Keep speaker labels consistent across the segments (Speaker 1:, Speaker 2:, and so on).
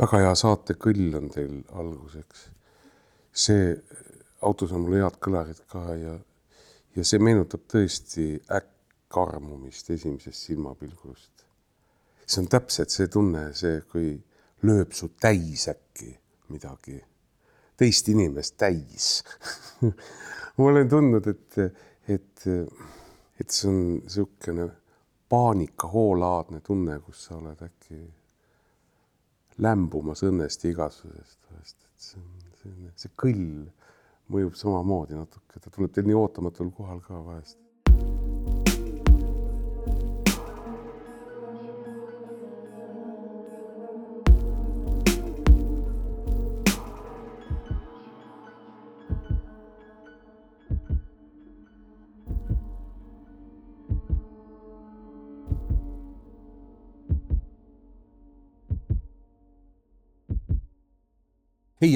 Speaker 1: väga hea saate kõll on teil alguseks. see, autos on mul head kõlarid ka ja, ja see meenutab tõesti äkkarmumist esimesest silmapilgust. see on täpselt see tunne, see, kui lööb su täis äkki midagi, teist inimest täis ma olen tundnud, et, et, et see on niisugune paanikahoolaadne tunne, kus sa oled äkki lämbumas õnnest ja igasusest vahest, et see on selline, see kõll mõjub samamoodi natuke, ta tuleb teil nii ootamatul kohal ka vahest.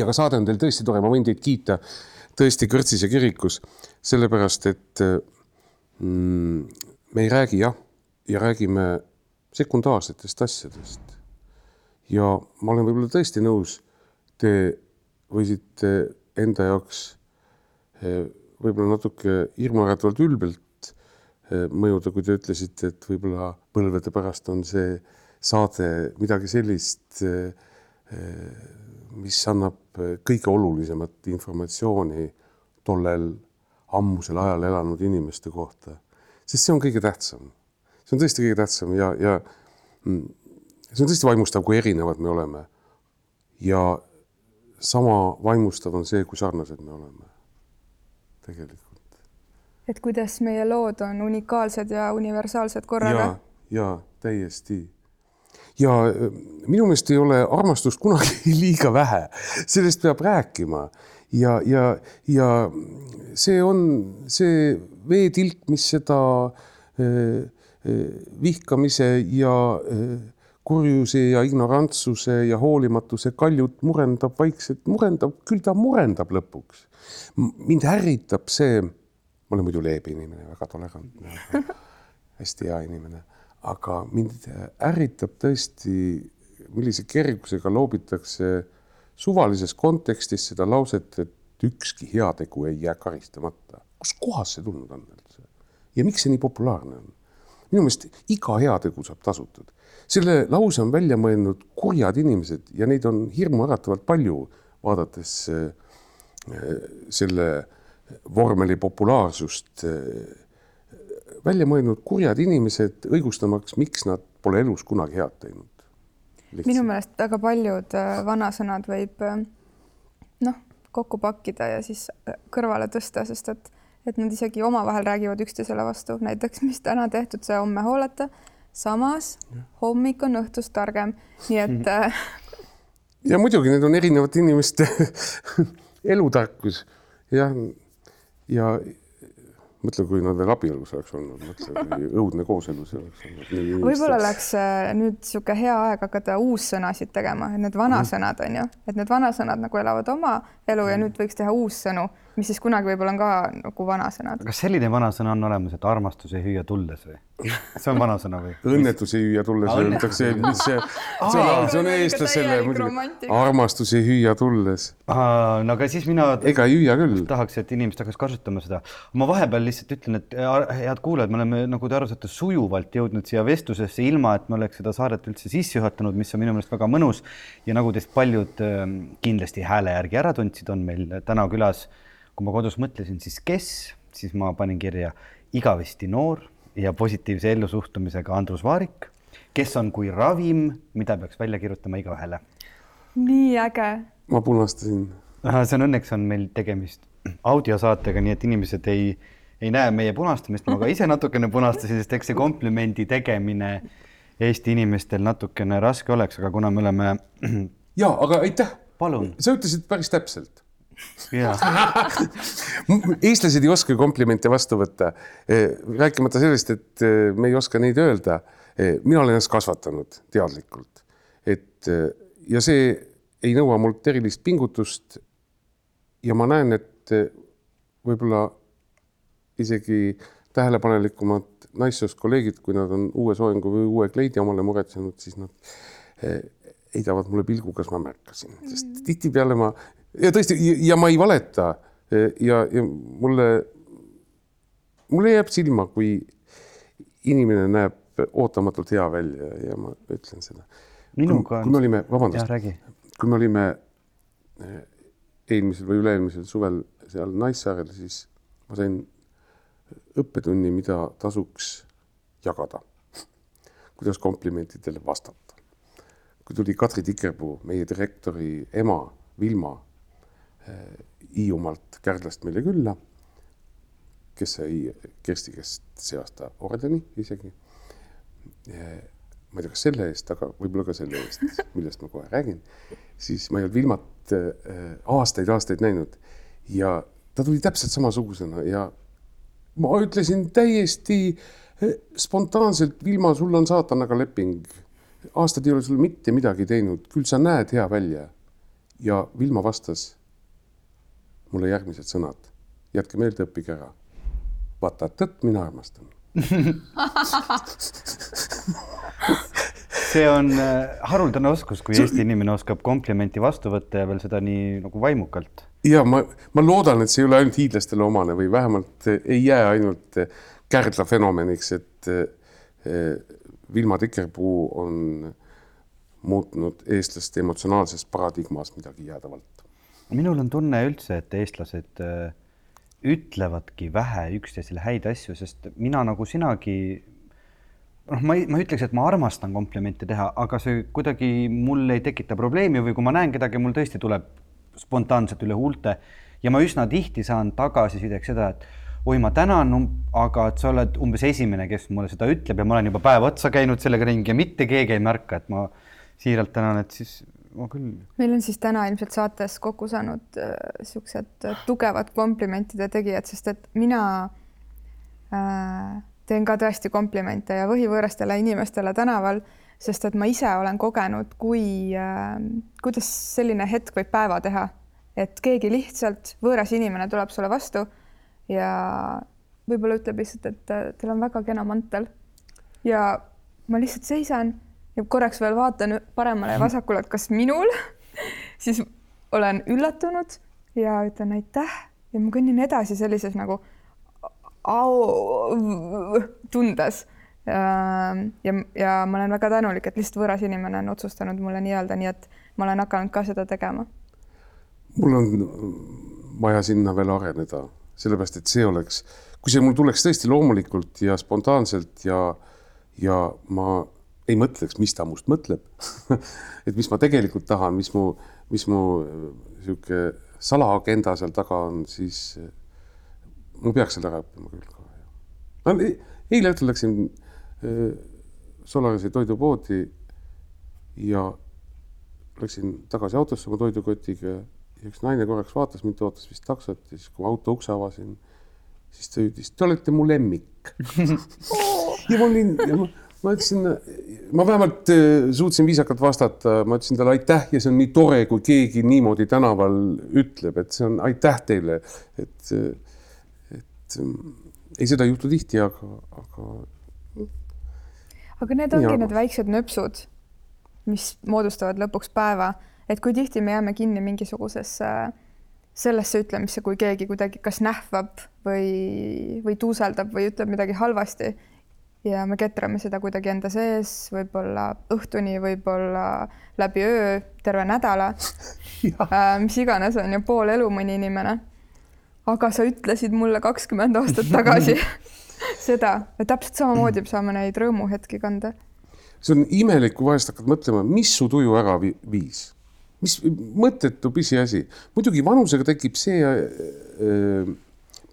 Speaker 1: Aga saade on teil tõesti tore, ma võin teid kiita tõesti Kõrtsis ja kirikus, sellepärast et mm, me ei räägi jah, ja räägime sekundaarsetest asjadest. ja ma olen võib-olla tõesti nõus, te võisite enda jaoks eh, võib-olla natuke hirmuäratavalt ülbelt eh, mõjuda, kui te ütlesite, et võib-olla põlvede pärast on see saade midagi sellist eh, mis annab eh, kõige olulisemat informatsiooni tollel ammusel ajal elanud inimeste kohta. sest see on kõige tähtsam. see on tõesti kõige tähtsam ja, ja mm, see on tõesti vaimustav, kui erinevad me oleme. ja sama vaimustav on see, kui sarnased me oleme. tegelikult.
Speaker 2: et kuidas meie lood on unikaalsed ja universaalsed korraga.
Speaker 1: ja, ja täiesti ja äh, minu meelest ei ole armastust kunagi liiga vähe, sellest peab rääkima. Ja, ja, ja see on see veetilk, mis seda eh, vihkamise ja kurjuse ja ignorantsuse ja hoolimatuse kaljut murendab vaikselt, murendab, küll ta murendab lõpuks. mind ärritab see, ma olen muidu leebe inimene, väga tolerantne, hästi hea inimene aga mind ärritab tõesti, millise kergusega loobitakse suvalises kontekstis seda lauset, et ükski heategu ei jää karistamata. kust kohast see tulnud on üldse? ja miks see nii populaarne on? minu meelest iga heategu saab tasutud. selle lause on välja mõelnud kurjad inimesed ja neid on hirmuäratavalt palju, vaadates äh, selle vormeli populaarsust äh, välja mõelnud kurjad inimesed, õigustamaks, miks nad pole elus kunagi head teinud.
Speaker 2: minu meelest väga paljud äh, vanasõnad võib äh, noh, kokku pakkida ja siis äh, kõrvale tõsta, sest et, et nad isegi omavahel räägivad üksteisele vastu, näiteks mis täna tehtud, see homme hooleta. samas hommik on õhtust targem, nii et
Speaker 1: ja muidugi need on erinevate inimeste elutarkus. Jah, ja, ja mõtle, kui nad veel abielus oleks olnud, mõtle, kui õudne kooselu see oleks olnud.
Speaker 2: võib-olla oleks äh, nüüd niisugune hea aeg hakata uussõnasid tegema, et need vanasõnad on ju, et need vanasõnad nagu elavad oma elu ja nüüd võiks teha uussõnu mis siis kunagi võib-olla on ka nagu vanasõnad.
Speaker 3: kas selline vanasõna on olemas, et armastus ei hüüa tulles või? See on vanasõna või?
Speaker 1: õnnetus ei hüüa tulles öeldakse, mis see, see on, see on eestlasele muidugi. armastus ei hüüa tulles.
Speaker 3: no aga siis mina.
Speaker 1: ega ei hüüa küll.
Speaker 3: tahaks, et inimesed hakkaks kasutama seda. ma vahepeal lihtsalt ütlen, et head kuulajad, me oleme, nagu te aru saate, sujuvalt jõudnud siia vestlusesse, ilma et me oleks seda saadet üldse sisse juhatanud, mis on minu meelest väga mõnus. ja nagu teist paljud ähm, kindlasti hääle järgi ära tundsid, on meil täna külas kui ma kodus mõtlesin, siis kes, siis ma panin kirja igavesti noor ja positiivse ellusuhtumisega Andrus Vaarik, kes on kui ravim, mida peaks välja kirjutama igaühele.
Speaker 2: nii äge.
Speaker 1: ma punastasin.
Speaker 3: see on õnneks on meil tegemist audiosaatega, nii et inimesed ei, ei näe meie punastamist, ma ka ise natukene punastasin, sest eks see komplimendi tegemine Eesti inimestel natukene raske oleks, aga kuna me oleme.
Speaker 1: ja, aga aitäh.
Speaker 3: palun.
Speaker 1: sa ütlesid päris täpselt eestlased ei oska komplimente vastu võtta, eh, rääkimata sellest, et eh, me ei oska neid öelda. Eh, mina olen ennast kasvatanud teadlikult, et ja see ei nõua mult erilist pingutust. ja ma näen, et võib-olla isegi tähelepanelikumad naissoost kolleegid, kui nad on uue soengu või uue kleidi omale muretsenud, siis nad heidavad mulle pilgu, kas ma märkasin, sest tihtipeale ma ja tõesti ja ma ei valeta ja, ja mulle, mulle jääb silma, kui inimene näeb ootamatult hea välja ja ma ütlen seda.
Speaker 3: minuga
Speaker 1: on. kui me olime, vabandust, kui me olime eh, eelmisel või üle-eelmisel suvel seal Naissaarel, siis ma sain õppetunni, mida tasuks jagada. kuidas komplimentidele vastata. kui tuli Katri Tikerpuu, meie direktori ema, Vilma Hiiumaalt Kärdlast meile külla, kes sai Kersti käest see aasta ordeni isegi. Ma ei tea, kas selle eest, aga võib-olla ka selle eest, millest ma kohe räägin, siis ma ei olnud Vilmat aastaid-aastaid eh, näinud ja ta tuli täpselt samasugusena ja ma ütlesin täiesti eh, spontaanselt, Vilma, sul on saatanaga leping. aastad ei ole sul mitte midagi teinud, küll sa näed hea välja. ja Vilma vastas mulle järgmised sõnad. jätke meelde, õppige ära. vaata tõtt, mina armastan
Speaker 3: see on äh, haruldane oskus, kui Eesti inimene oskab komplimenti vastu võtta ja veel seda nii nagu vaimukalt
Speaker 1: ja ma, ma loodan, et see ei ole ainult hiidlastele omane või vähemalt ei jää ainult Kärdla fenomeniks, et Vilma Tikerpuu on muutnud eestlaste emotsionaalses paradigmas midagi jäädavalt.
Speaker 3: Minul on tunne üldse, et eestlased äh, ütlevadki vähe üksteisele häid asju, sest mina nagu sinagi noh, ma ei, ma ei ütleks, et ma armastan komplimente teha, aga see kuidagi mul ei tekita probleemi või kui ma näen kedagi, mul tõesti tuleb spontaanselt üle huulte ja ma üsna tihti saan tagasisideks seda, et oi, ma tänan, aga et sa oled umbes esimene, kes mulle seda ütleb ja ma olen juba päev otsa käinud sellega ringi ja mitte keegi ei märka, et ma siiralt tänan, et siis ma küll.
Speaker 2: meil on siis täna ilmselt saates kokku saanud äh, siuksed äh, tugevad komplimentide tegijad, sest et mina äh, teen ka tõesti komplimente ja võhivõõrastele inimestele tänaval sest et ma ise olen kogenud, kui äh,, kuidas selline hetk võib päeva teha, et keegi lihtsalt, võõras inimene tuleb sulle vastu ja võib-olla ütleb lihtsalt, et äh, teil on väga kena mantel. ja ma lihtsalt seisan ja korraks veel vaatan paremale ja vasakule, et kas minul siis olen üllatunud ja ütlen aitäh ja ma kõnnin edasi sellises nagu au tundes ja, ja, ja ma olen väga tänulik, et lihtsalt võõras inimene on otsustanud mulle nii-öelda, nii et ma olen hakanud ka seda tegema.
Speaker 1: mul on vaja sinna veel areneda, sellepärast et see oleks, kui see mul tuleks tõesti loomulikult ja spontaanselt ja, ja ma ei mõtleks, mis ta must mõtleb et mis ma tegelikult tahan, mis mu, mis mu sihuke salaagenda seal taga on, siis ma peaks selle ära õppima küll ka. eile õhtul läksin Solarise toidupoodi ja läksin tagasi autosse oma toidukotiga ja üks naine korraks vaatas mind, ootas vist taksot ja siis, kui auto ukse avasin, siis ta ütles, te olete mu lemmik ja ma olin, ma, ma ütlesin, ma vähemalt äh, suutsin viisakalt vastata, ma ütlesin talle aitäh ja see on nii tore, kui keegi niimoodi tänaval ütleb, et see on aitäh teile, et, et ei, seda ei juhtu tihti, aga, aga
Speaker 2: aga need ongi ja. need väiksed nöpsud, mis moodustavad lõpuks päeva, et kui tihti me jääme kinni mingisugusesse sellesse ütlemisse, kui keegi kuidagi kas nähvab või, või tuuseldab või ütleb midagi halvasti ja me ketrame seda kuidagi enda sees, võib-olla õhtuni, võib-olla läbi öö, terve nädala äh, mis iganes on ju pool elu mõni inimene. aga sa ütlesid mulle kakskümmend aastat tagasi seda, et täpselt samamoodi saame neid rõõmuhetki kanda.
Speaker 1: see on imelik, kui vahest hakkad mõtlema, mis su tuju ära viis, mis mõttetu pisiasi. muidugi vanusega tekib see äh,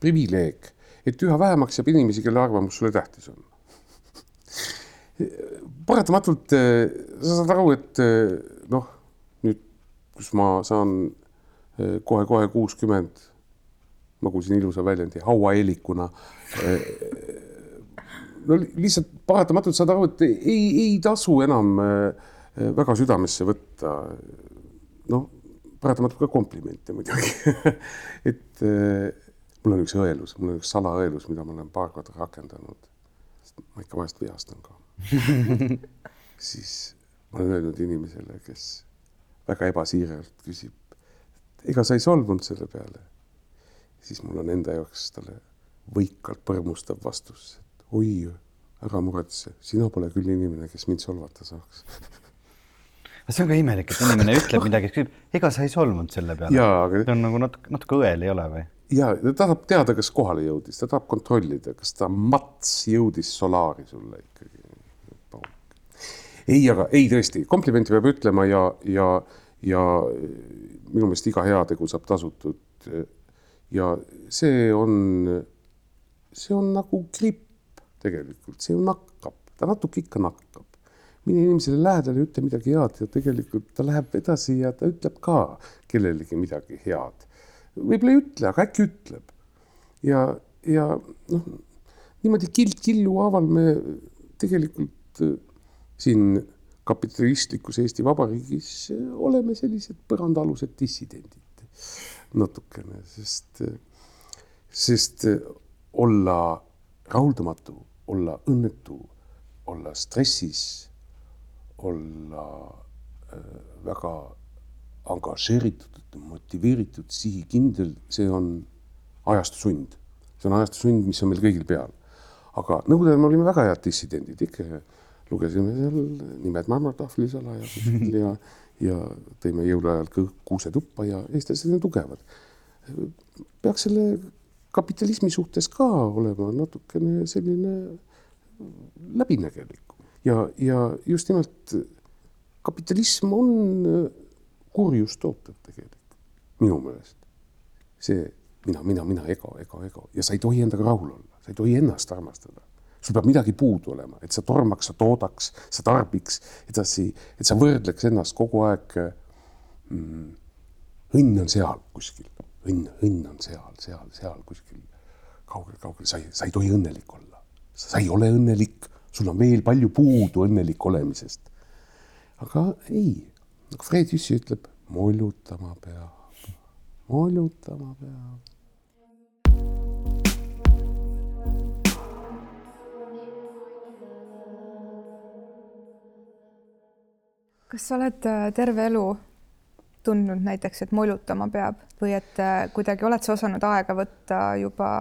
Speaker 1: privileeg, et üha vähemaks jääb inimesi, kelle arvamus sulle tähtis on. Paratamatult äh, sa saad aru, et äh, noh, nüüd, kus ma saan kohe-kohe kuuskümmend, ma kuulsin ilusa väljendi, hauaeelikuna no lihtsalt paratamatult saad aru, et ei, ei tasu enam väga südamesse võtta. noh, paratamatult ka komplimente muidugi et mul on üks õelus, mul on üks salaõelus, mida ma olen paar korda rakendanud. ma ikka vahest vihastan ka siis ma olen öelnud inimesele, kes väga ebasiiralt küsib, ega sa ei solvunud selle peale, siis mul on enda jaoks talle võikalt põrmustav vastus, et oi, ära muretse, sina pole küll inimene, kes mind solvata saaks
Speaker 3: see on ka imelik, et inimene ütleb midagi, küsib, ega sa ei solvunud selle peale?
Speaker 1: Aga...
Speaker 3: see on nagu natuke, natuke õel ei ole või?
Speaker 1: ja ta tahab teada, kas kohale jõudis, ta tahab kontrollida, kas ta mats jõudis solaari sulle ikkagi. Ei, aga ei tõesti, komplimenti peab ütlema ja, ja, ja minu meelest iga heategu saab tasutud. ja see on, see on nagu gripp tegelikult, see ju nakkab, ta natuke ikka nakkab mine inimesele lähedale, ütle midagi head ja tegelikult ta läheb edasi ja ta ütleb ka kellelegi midagi head. võib-olla ei ütle, aga äkki ütleb. ja, ja noh, niimoodi kild killu haaval me tegelikult äh, siin kapitalistlikus Eesti Vabariigis äh, oleme sellised põrandaalused dissidendid natukene, sest, sest olla rahuldamatu, olla õnnetu, olla stressis olla äh, väga angažeeritud, motiveeritud, sihikindel, see on ajastu sund. see on ajastu sund, mis on meil kõigil peal. aga Nõukogude ajal me olime väga head dissidendid, ikka lugesime seal nimed marmortahvli salaja kuskil ja, ja tõime jõuluajal kuuse tuppa ja eestlased on tugevad. peaks selle kapitalismi suhtes ka olema natukene selline läbinägelik ja, ja just nimelt kapitalism on kurjust tootev tegelikult, minu meelest. see mina, mina, mina, ego, ego, ego ja sa ei tohi endaga rahul olla, sa ei tohi ennast armastada. Sul peab midagi puudu olema, et sa tormaks, sa toodaks, sa tarbiks edasi, et sa võrdleks ennast kogu aeg mm,. õnn on seal kuskil, õnn, õnn on seal, seal, seal kuskil kaugel-kaugel, sa ei, sa ei tohi õnnelik olla. sa ei ole õnnelik sul on veel palju puudu õnnelik olemisest. aga ei, nagu Fred Jüssi ütleb, mollutama peab, mollutama peab.
Speaker 2: Kas sa oled äh, terve elu tundnud näiteks, et molutama peab või et äh, kuidagi oled sa osanud aega võtta juba,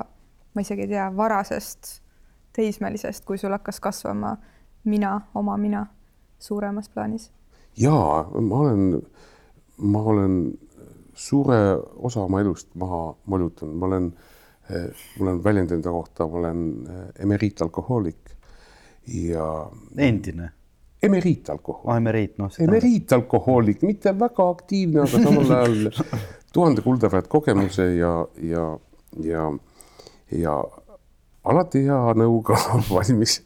Speaker 2: ma isegi ei tea, varasest teismelisest, kui sul hakkas kasvama mina, oma mina suuremas plaanis?
Speaker 1: jaa, ma olen, ma olen suure osa oma elust maha molutanud, ma olen, ma olen väljendanud enda kohta, ma olen emeriitalkohoolik ja.
Speaker 3: endine?
Speaker 1: Emeriitalkohoolik
Speaker 3: ah,. emeriit, noh.
Speaker 1: emeriitalkohoolik, mitte väga aktiivne, aga samal ajal tuhande kuldaväärt kogemuse ja, ja, ja, ja alati hea nõuga valmis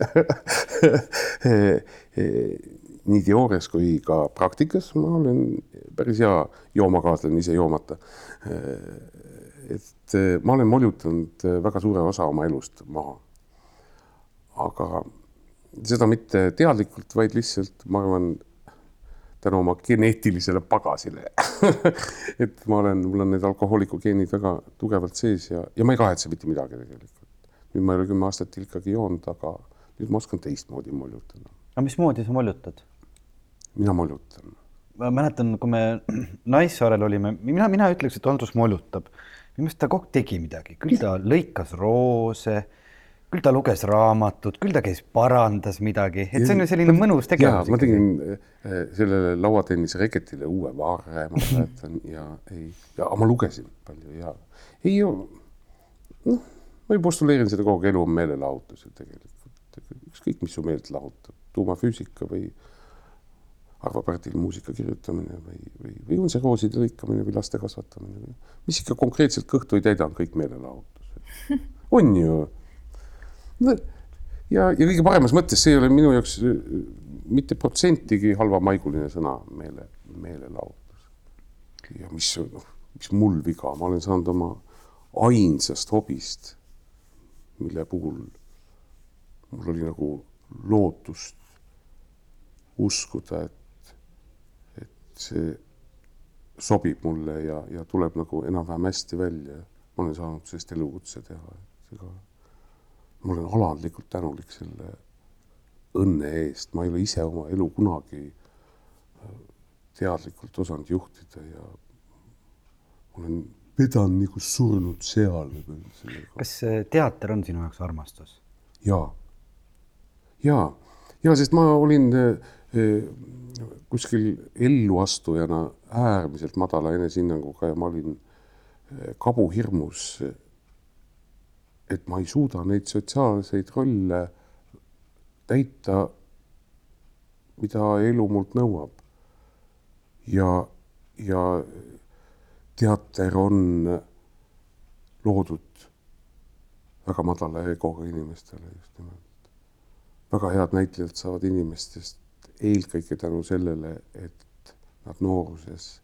Speaker 1: nii teoorias kui ka praktikas ma olen päris hea joomakaaslane ise joomata. et ma olen moljutanud väga suure osa oma elust maha. aga seda mitte teadlikult, vaid lihtsalt ma arvan tänu oma geneetilisele pagasile et ma olen, mul on need alkohooliku geenid väga tugevalt sees ja, ja ma ei kahetse mitte midagi tegelikult nüüd ma ei ole kümme aastat ikkagi joonud, aga nüüd ma oskan teistmoodi moljutada.
Speaker 3: aga mismoodi sa moljutad?
Speaker 1: mina moljutan.
Speaker 3: ma mäletan, kui me Naissaarel olime, mina, mina ütleks, et Andrus moljutab. minu meelest ta kogu aeg tegi midagi, küll ta lõikas roose, küll ta luges raamatut, küll ta käis parandas midagi, et see on ju selline mõnus tegevus.
Speaker 1: ma tegin äh, sellele lauatennise reketile uue varre, ma mäletan ja ei, ja ma lugesin palju ja ei noh ma ju postuleerin seda kogu aeg, elu on meelelahutus ju tegelikult, ükskõik, mis su meelt lahutab, tuumafüüsika või arvapartil muusika kirjutamine või, või, või on see rooside lõikamine või laste kasvatamine või mis ikka konkreetselt kõhtu ei täida, on kõik meelelahutus. on ju. Ja, ja kõige paremas mõttes, see ei ole minu jaoks äh, mitte protsentigi halvamaiguline sõna, meele, meelelahutus. ja mis, noh, mis mul viga, ma olen saanud oma ainsast hobist mille puhul mul oli nagu lootust uskuda, et, et see sobib mulle ja, ja tuleb nagu enam-vähem hästi välja. ma olen saanud sellest elukutse teha, et ega ma olen alandlikult tänulik selle õnne eest, ma ei ole ise oma elu kunagi teadlikult osanud juhtida ja olen vedanud nagu surnud seal
Speaker 3: kas äh, teater on sinu jaoks armastus?
Speaker 1: ja, ja, ja sest ma olin eh, kuskil elluastujana äärmiselt madala enesehinnanguga ja ma olin kabuhirmus. Et ma ei suuda neid sotsiaalseid rolle täita, mida elu mult nõuab. ja, ja teater on loodud väga madala egoga inimestele just nimelt. väga head näitlejad saavad inimestest eelkõige tänu sellele, et nad nooruses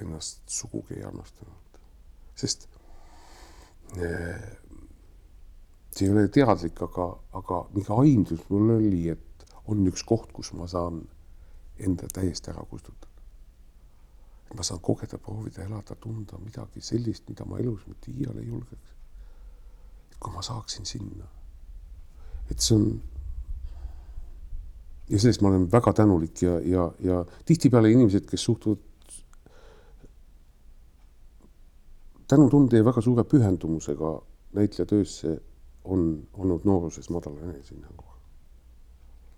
Speaker 1: ennast sugugi ei armastanud. sest eh, see ei ole teadlik, aga, aga mingi aimdus mul oli, et on üks koht, kus ma saan enda täiesti ära kustutada. et ma saan kogeda, proovida, elada, tunda midagi sellist, mida ma elus mitte iial ei julgeks. et kui ma saaksin sinna, et see on ja sellest ma olen väga tänulik ja, ja, ja tihtipeale inimesed, kes suhtuvad tänutunde ja väga suure pühendumusega näitleja töösse, on olnud nooruses madala enesehinnanguga.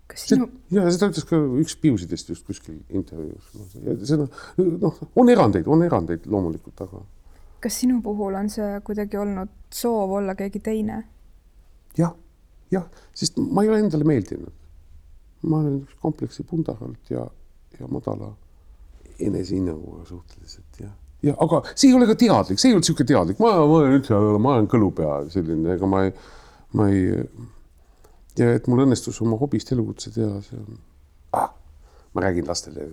Speaker 2: kas sinu,
Speaker 1: ja seda ütles ka üks Piusidest just kuskil intervjuus. seda noh, on erandeid, on erandeid loomulikult, aga
Speaker 2: kas sinu puhul on see kuidagi olnud soov olla keegi teine?
Speaker 1: jah, jah, sest ma ei ole endale meeldinud ma olen üks kompleksi pundaralt ja, ja madala enesehinnanguga suhteliselt ja, ja aga see ei ole ka teadlik, see ei olnud niisugune teadlik, ma, ma üldse, ma olen kõlupea selline, ega ma ei, ma ei. ja et mul õnnestus oma hobist elukutse teha, see on ah,, ma räägin lastele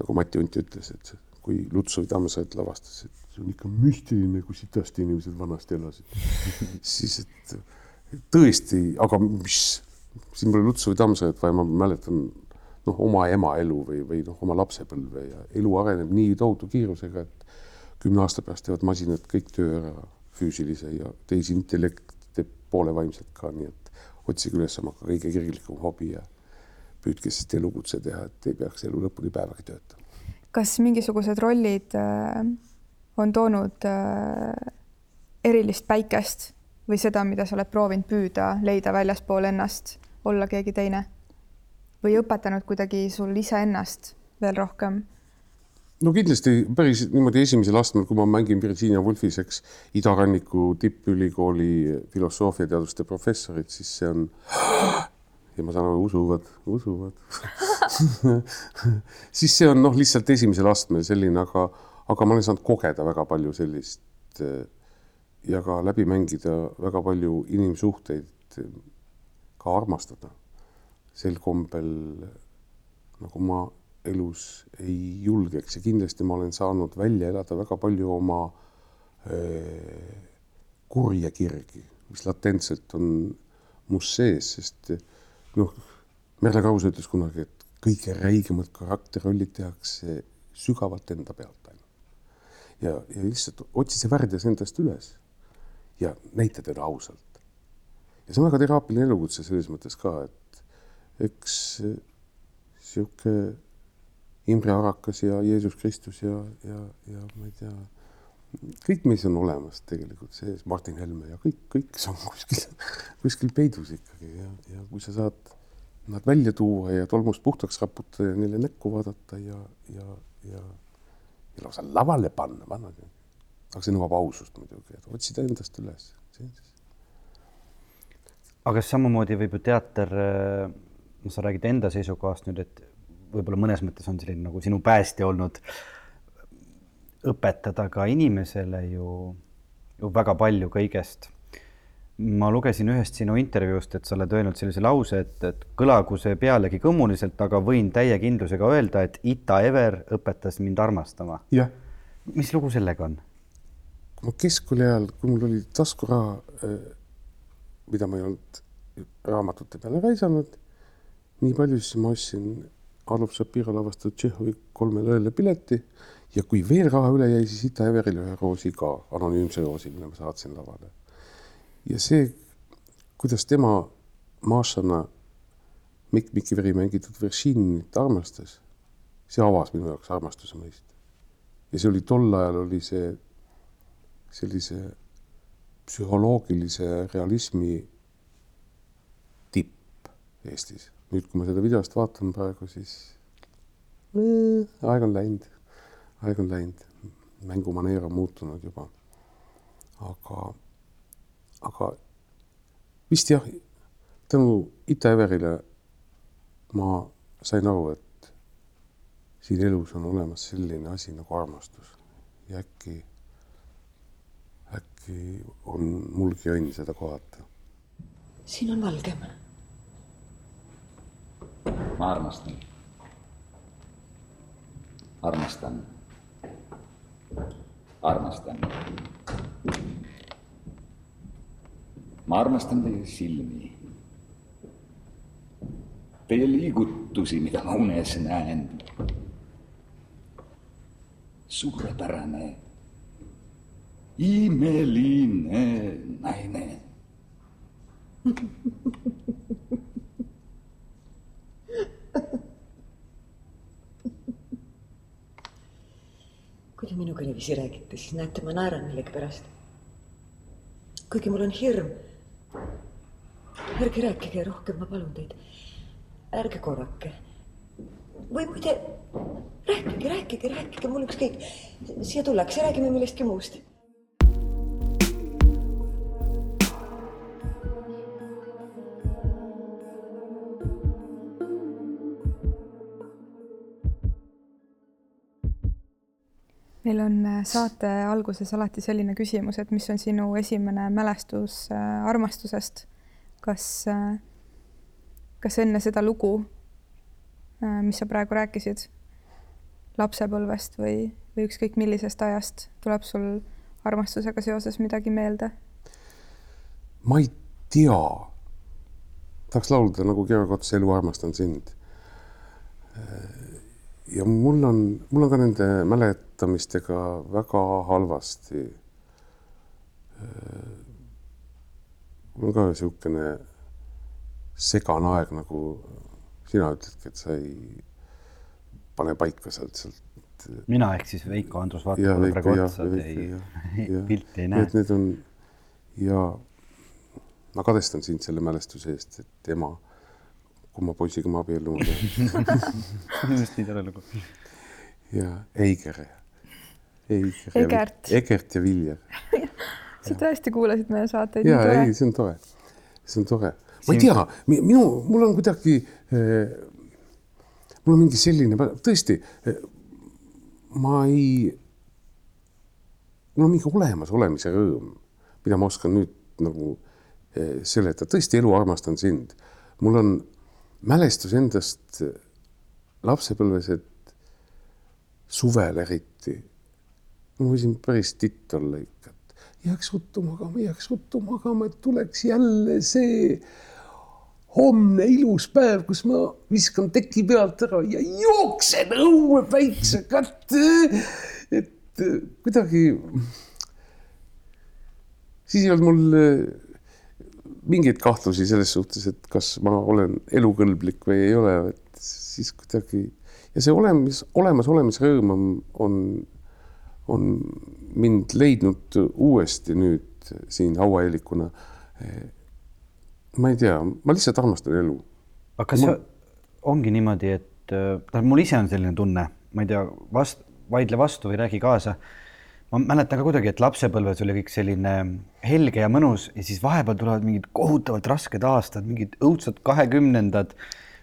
Speaker 1: nagu Mati Unt ütles, et kui Lutsovi Tammsaare lavastas, et see on ikka müstiline, kui sitasti inimesed vanasti elasid siis, et tõesti, aga mis siin pole Lutsovi Tammsaart, vaid ma mäletan noh, oma ema elu või, või noh, oma lapsepõlve ja elu areneb nii tohutu kiirusega, et kümne aasta pärast teevad masinad kõik töö ära, füüsilise ja tehisintellekt teeb poole vaimselt ka, nii et otsige üles oma kõige kirglikum hobi ja püüdke siis elukutse teha, et ei peaks elu lõpuni päevagi töötama.
Speaker 2: kas mingisugused rollid äh, on toonud äh, erilist päikest või seda, mida sa oled proovinud püüda, leida väljaspool ennast, olla keegi teine? või õpetanud kuidagi sul iseennast veel rohkem?
Speaker 1: No kindlasti päris niimoodi esimesel astmel, kui ma mängin Virginia Woolfis, eks, idaranniku tippülikooli filosoofiateaduste professorit, siis see on ja ma saan aru, usuvad, usuvad. Siis see on noh, lihtsalt esimesel astmel selline, aga, aga ma olen saanud kogeda väga palju sellist ja ka läbi mängida väga palju inimsuhteid, ka armastada. Sel kombel, nagu ma elus ei julgeks ja kindlasti ma olen saanud välja elada väga palju oma äh, kurje kirgi, mis latentselt on mus sees, sest noh, Merle Krause ütles kunagi, et kõige räigemad karakterrollid tehakse sügavalt enda pealt ainult. ja, ja lihtsalt otsi see värdjas endast üles ja näita teda ausalt. ja see on väga teraapiline elukutse selles mõttes ka, et eks sihuke Imre Arakas ja Jeesus Kristus ja, ja, ja ma ei tea, kõik meis on olemas tegelikult sees, Martin Helme ja kõik, kõik see on kuskil, kuskil peidus ikkagi ja, ja kui sa saad nad välja tuua ja tolmust puhtaks raputada ja neile näkku vaadata ja, ja, ja, ja lausa lavale panna, panna aga see nõuab ausust muidugi, et otsida endast üles.
Speaker 3: aga samamoodi võib ju teater, sa räägid enda seisukohast nüüd, et võib-olla mõnes mõttes on selline nagu sinu päästja olnud õpetada ka inimesele ju, ju väga palju kõigest. ma lugesin ühest sinu intervjuust, et sa oled öelnud sellise lause, et, et kõlagu see pealegi kõmmuliselt, aga võin täie kindlusega öelda, et Ita Ever õpetas mind armastama. mis lugu sellega on?
Speaker 1: ma keskkooli ajal, kui mul oli taskuraha, eh, mida ma ei olnud raamatute peale raisanud, nii palju, siis ma ostsin Adolf Shapiro lavastatud Tšehhovi kolmele ööle pileti ja kui veel raha üle jäi, siis Ita Everile ühe roosi ka, anonüümse roosi, mille ma saatsin lavale. ja see, kuidas tema Mašana Mikk Mikiveri mängitud Veršinit armastas, see avas minu jaoks armastuse mõiste. ja see oli tol ajal oli see sellise psühholoogilise realismi tipp Eestis. Nüüd, kui ma seda videost vaatan praegu, siis äh, aeg on läinud, aeg on läinud, mängumaneer on muutunud juba. aga, aga vist jah, tänu Ita Everile ma sain aru, et siin elus on olemas selline asi nagu armastus ja äkki, äkki on mulgi õnn seda kohata.
Speaker 4: siin on valgem.
Speaker 5: Ma armastan. armastan. armastan. ma armastan teie silmi. Teie liigutusi, mida ma unes näen. suurepärane, imeline naine
Speaker 4: kui te minuga niiviisi räägite, siis näete, ma naeran millegipärast. kuigi mul on hirm. ärge rääkige rohkem, ma palun teid. ärge korrake. või muide, rääkige, rääkige, rääkige, mul ükskõik. siia tullakse, räägime millestki muust
Speaker 2: meil on äh, saate alguses alati selline küsimus, et mis on sinu esimene mälestus äh, armastusest. kas, äh, kas enne seda lugu, mis sa praegu rääkisid, lapsepõlvest või, või ükskõik millisest ajast, tuleb sul armastusega seoses midagi meelde?
Speaker 1: ma ei tea. tahaks laulda nagu Georg Ots Elu armastan sind ja mul on, mul on ka nende mäletamistega väga halvasti. mul on ka niisugune segane aeg, nagu sina ütledki, et sa ei pane paika sealt, sealt.
Speaker 3: mina ehk siis Veiko Andrus vaatab mulle praegu otsa, et ei, pilti ei näe.
Speaker 1: et need on ja ma kadestan sind selle mälestuse eest, et ema kui ma poisiga ma abielluma pean
Speaker 3: just nii tore lugu.
Speaker 1: ja Eiger. Eiger.
Speaker 2: Egert.
Speaker 1: Egert ja Viljar.
Speaker 2: sa tõesti kuulasid meie saateid?
Speaker 1: ja ei, see on tore, see on tore. ma ei tea, minu, mul on kuidagi äh,, mul on mingi selline, tõesti äh,, ma ei, mul on mingi olemasolemise rõõm, mida ma oskan nüüd nagu äh, seletada, tõesti elu armastan sind. mul on mälestus endast lapsepõlves, et suvel eriti, ma võisin päris titt olla ikka, et jääks ruttu magama, jääks ruttu magama, et tuleks jälle see homne ilus päev, kus ma viskan teki pealt ära ja jooksen õue päikse kätte. et kuidagi, siis ei olnud mul mingeid kahtlusi selles suhtes, et kas ma olen elukõlblik või ei ole, et siis kuidagi ja see olemas, olemasolemisrõõm on, on, on mind leidnud uuesti nüüd siin hauaeelikuna. ma ei tea, ma lihtsalt armastan elu.
Speaker 3: aga kas ma... ongi niimoodi, et tähendab, mul ise on selline tunne, ma ei tea, vast-, vaidle vastu või räägi kaasa ma mäletan ka kuidagi, et lapsepõlves oli kõik selline helge ja mõnus ja siis vahepeal tulevad mingid kohutavalt rasked aastad, mingid õudsad kahekümnendad,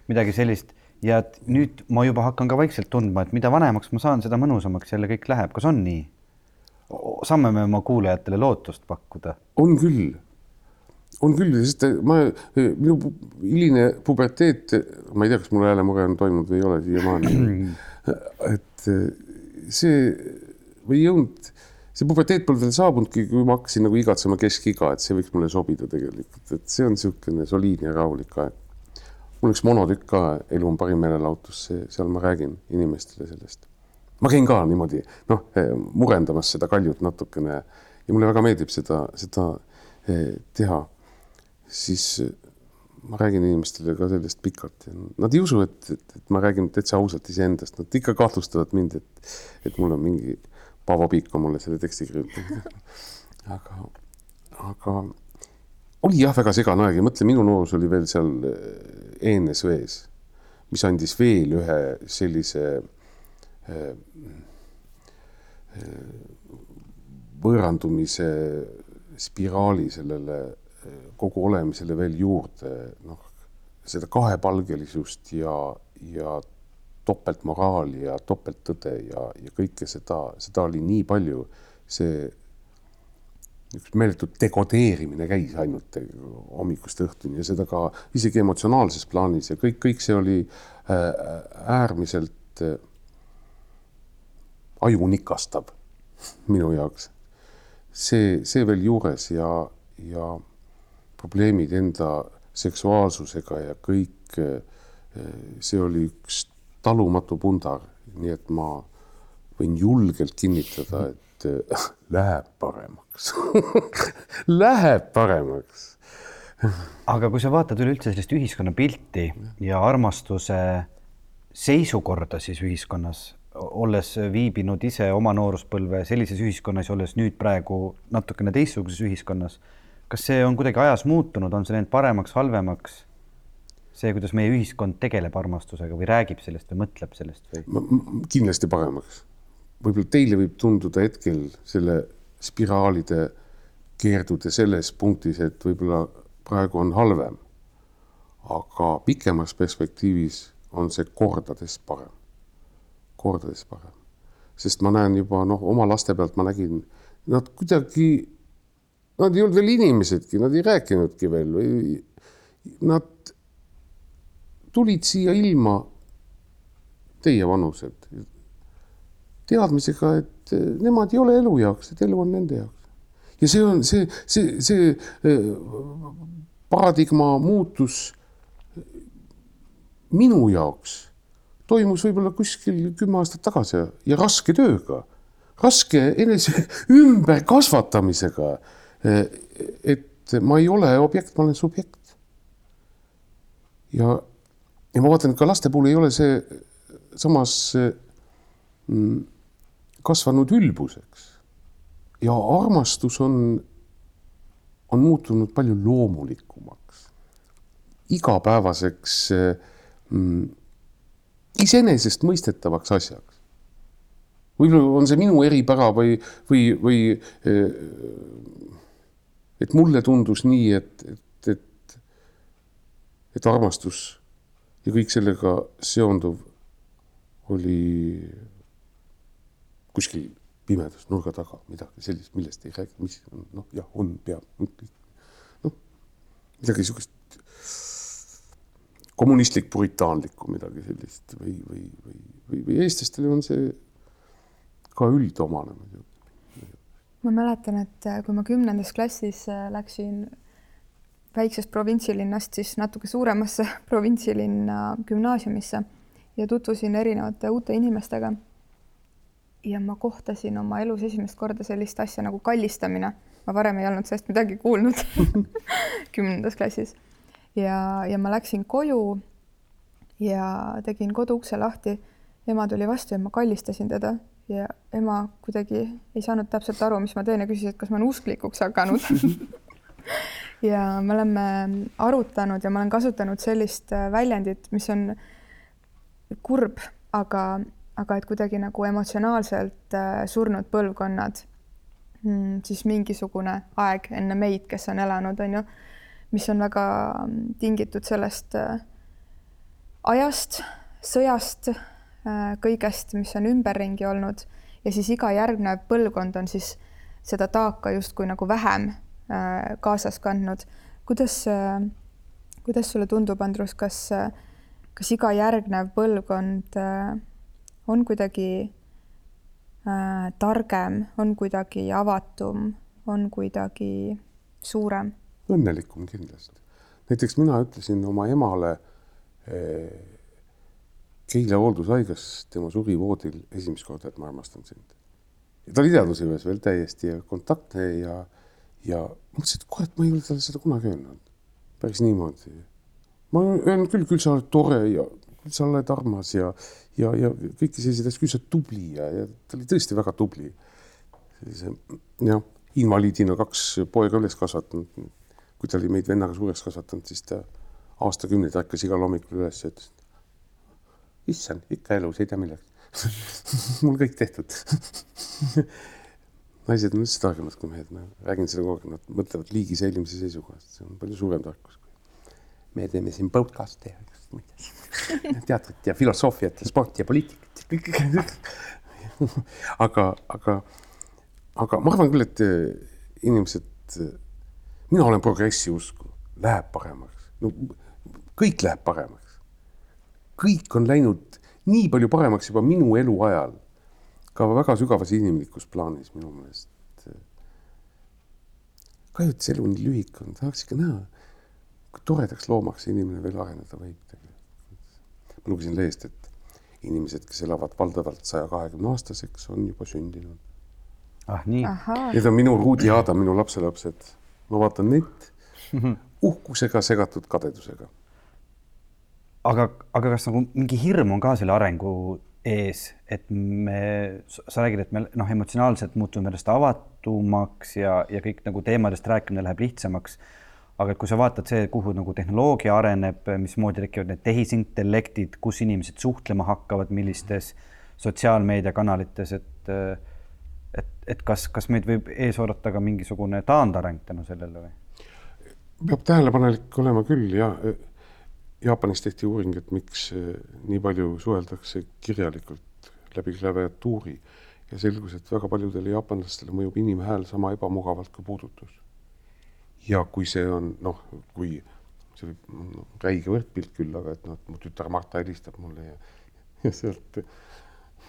Speaker 3: midagi sellist ja et nüüd ma juba hakkan ka vaikselt tundma, et mida vanemaks ma saan, seda mõnusamaks jälle kõik läheb, kas on nii? saame me oma kuulajatele lootust pakkuda?
Speaker 1: on küll, on küll, sest ma, minu hiline puberteet, ma ei tea, kas mul häälemure on toimunud või ei ole siiamaani. et see või ei jõudnud, see puberteet polnud veel saabunudki, kui ma hakkasin nagu igatsema keskiga, et see võiks mulle sobida tegelikult, et see on niisugune soliidne ja rahulik aeg. mul üks monotükk ka, Elu on parim meelelahutus, seal ma räägin inimestele sellest. ma käin ka niimoodi, noh, murendamas seda kaljut natukene ja mulle väga meeldib seda, seda teha. siis ma räägin inimestele ka sellest pikalt ja nad ei usu, et, et, et ma räägin täitsa ausalt iseendast, nad ikka kahtlustavad mind, et, et mul on mingi Paavo Piik on mulle selle teksti kirjutanud. aga, aga oli jah, väga segane aeg ja mõtle, minu noorus oli veel seal ENSV-s, mis andis veel ühe sellise äh, võõrandumise spiraali sellele kogu olemisele veel juurde, noh, seda kahepalgelisust ja, ja topeltmoraali ja topelttõde ja, ja kõike seda, seda oli nii palju, see üks meeletu dekodeerimine käis ainult hommikust õhtuni ja seda ka isegi emotsionaalses plaanis ja kõik, kõik see oli äh, äärmiselt äh, ajunikastav minu jaoks. see, see veel juures ja, ja probleemid enda seksuaalsusega ja kõik, see oli üks talumatu pundar, nii et ma võin julgelt kinnitada, et läheb paremaks Läheb paremaks.
Speaker 3: aga kui sa vaatad üleüldse sellist ühiskonnapilti ja armastuse seisukorda siis ühiskonnas, olles viibinud ise oma nooruspõlve sellises ühiskonnas, olles nüüd praegu natukene teistsuguses ühiskonnas kas see on kuidagi ajas muutunud, on see läinud paremaks, halvemaks? See, kuidas meie ühiskond tegeleb armastusega või räägib sellest või mõtleb sellest või?
Speaker 1: kindlasti paremaks. võib-olla teile võib tunduda hetkel selle spiraalide keerdude selles punktis, et võib-olla praegu on halvem. aga pikemas perspektiivis on see kordades parem, kordades parem, sest ma näen juba noh, oma laste pealt ma nägin, nad kuidagi Nad ei olnud veel inimesedki, nad ei rääkinudki veel või nad tulid siia ilma teie vanused teadmisega, et nemad ei ole elu jaoks, et elu on nende jaoks. ja see on see, see, see eh, paradigma muutus minu jaoks toimus võib-olla kuskil kümme aastat tagasi ja raske tööga, raske enese ümberkasvatamisega et ma ei ole objekt, ma olen subjekt. ja, ja ma vaatan, et ka laste puhul ei ole see samas mm, kasvanud ülbuseks. ja armastus on, on muutunud palju loomulikumaks, igapäevaseks mm, iseenesestmõistetavaks asjaks võib-olla on see minu eripära või, või, või et mulle tundus nii, et, et, et, et armastus ja kõik sellega seonduv oli kuskil pimedas nurga taga midagi sellist, millest ei räägi, mis noh, jah, on, peab, noh, midagi niisugust kommunistlik puritaanlikku midagi sellist või, või, või, või, või eestlastele on see ka üldomane muidugi
Speaker 2: ma mäletan, et äh, kui ma kümnendas klassis äh, läksin väiksest provintsilinnast siis natuke suuremasse provintsilinna gümnaasiumisse ja tutvusin erinevate uute inimestega. ja ma kohtasin oma elus esimest korda sellist asja nagu kallistamine. ma varem ei olnud sellest midagi kuulnud kümnendas klassis. ja, ja ma läksin koju ja tegin koduukse lahti. ema tuli vastu ja ma kallistasin teda ja ema kuidagi ei saanud täpselt aru, mis ma teen ja küsis, et kas ma olen usklikuks hakanud ja me oleme arutanud ja ma olen kasutanud sellist äh, väljendit, mis on kurb, aga, aga et kuidagi nagu emotsionaalselt äh, surnud põlvkonnad, mm, siis mingisugune aeg enne meid, kes on elanud, on ju, mis on väga mm, tingitud sellest äh, ajast, sõjast kõigest, mis on ümberringi olnud. Ja siis iga järgnev põlvkond on siis seda taaka justkui nagu vähem äh, kaasas kandnud. kuidas, äh, kuidas sulle tundub, Andrus, kas, kas iga järgnev põlvkond on kuidagi targem, on kuidagi avatum, on kuidagi suurem?
Speaker 1: õnnelikum kindlasti. näiteks mina ütlesin oma emale Keila hooldushaiglas, tema suri voodil esimest korda, et ma armastan sind. ta oli teadvuse juures veel täiesti ja kontaktne ja, ja mõtlesin, et kurat, ma ei ole talle seda kunagi öelnud. päris niimoodi. ma olen öelnud küll, küll sa oled tore ja küll sa oled armas ja, ja, ja kõiki selliseid asju, küll sa oled tubli ja, ja ta oli tõesti väga tubli. sellise jah, invaliidina kaks poega üles kasvatanud. kui ta oli meid vennaga suureks kasvatanud, siis ta aastakümneid ärkas igal hommikul üles ja ütles, issand, ikka elus, ei tea milleks mul kõik tehtud naised on üldse targemad kui mehed, ma räägin seda kogu aeg, nad mõtlevad liigi säilimise seisukohast, see on palju suurem tarkus. me teeme siin podcast'e ja teatrit ja filosoofiat ja sporti ja poliitikat. aga, aga, aga ma arvan küll, et inimesed, mina olen progressi usku, läheb paremaks, no kõik läheb paremaks. kõik on läinud nii palju paremaks juba minu eluajal ka väga sügavas inimlikus plaanis minu meelest. kahju, et see elu nii lühike on, tahaks ikka näha, kui toredaks loomaks see inimene veel areneda võib tegelikult. ma lugesin lehest, et inimesed, kes elavad valdavalt saja kahekümne aastaseks, on juba sündinud.
Speaker 3: ah nii,
Speaker 1: Need on minu Ruudi Aada, minu lapselapsed. ma vaatan neid uhkusega segatud kadedusega.
Speaker 3: aga, aga kas nagu mingi hirm on ka selle arengu ees, et me, sa räägid, et me noh, emotsionaalselt muutume järjest avatumaks ja, ja kõik nagu teemadest rääkimine läheb lihtsamaks. aga et kui sa vaatad see, kuhu nagu tehnoloogia areneb, mismoodi tekivad need tehisintellektid, kus inimesed suhtlema hakkavad, millistes sotsiaalmeediakanalites, et et, et kas, kas meid võib ees oodata ka mingisugune taandareng tänu sellele või?
Speaker 1: peab tähelepanelik olema küll ja Jaapanis tehti uuring, et miks eh, nii palju suheldakse kirjalikult läbi klaviatuuri ja selgus, et väga paljudele jaapanlastele mõjub inimhääl sama ebamugavalt kui puudutus. ja kui see on noh, kui see võib no, räige võrdpilt küll, aga et noh, mu tütar Marta helistab mulle ja, ja sealt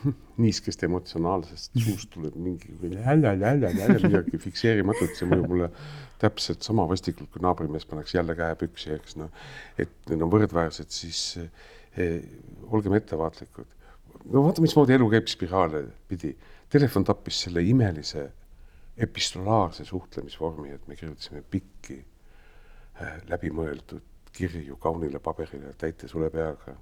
Speaker 1: niiskest emotsionaalsest suust tuleb mingi midagi fikseerimatut, see mõjub mulle täpselt sama vastikult, kui naabrimees paneks jälle käe püksi, eks noh, et need on võrdväärsed, siis eh, olgem ettevaatlikud. no vaata, mismoodi elu käib spiraale pidi. Telefon tappis selle imelise epistolaarse suhtlemisvormi, et me kirjutasime pikki eh, läbimõeldud kirju kaunile paberile täite sule peaga,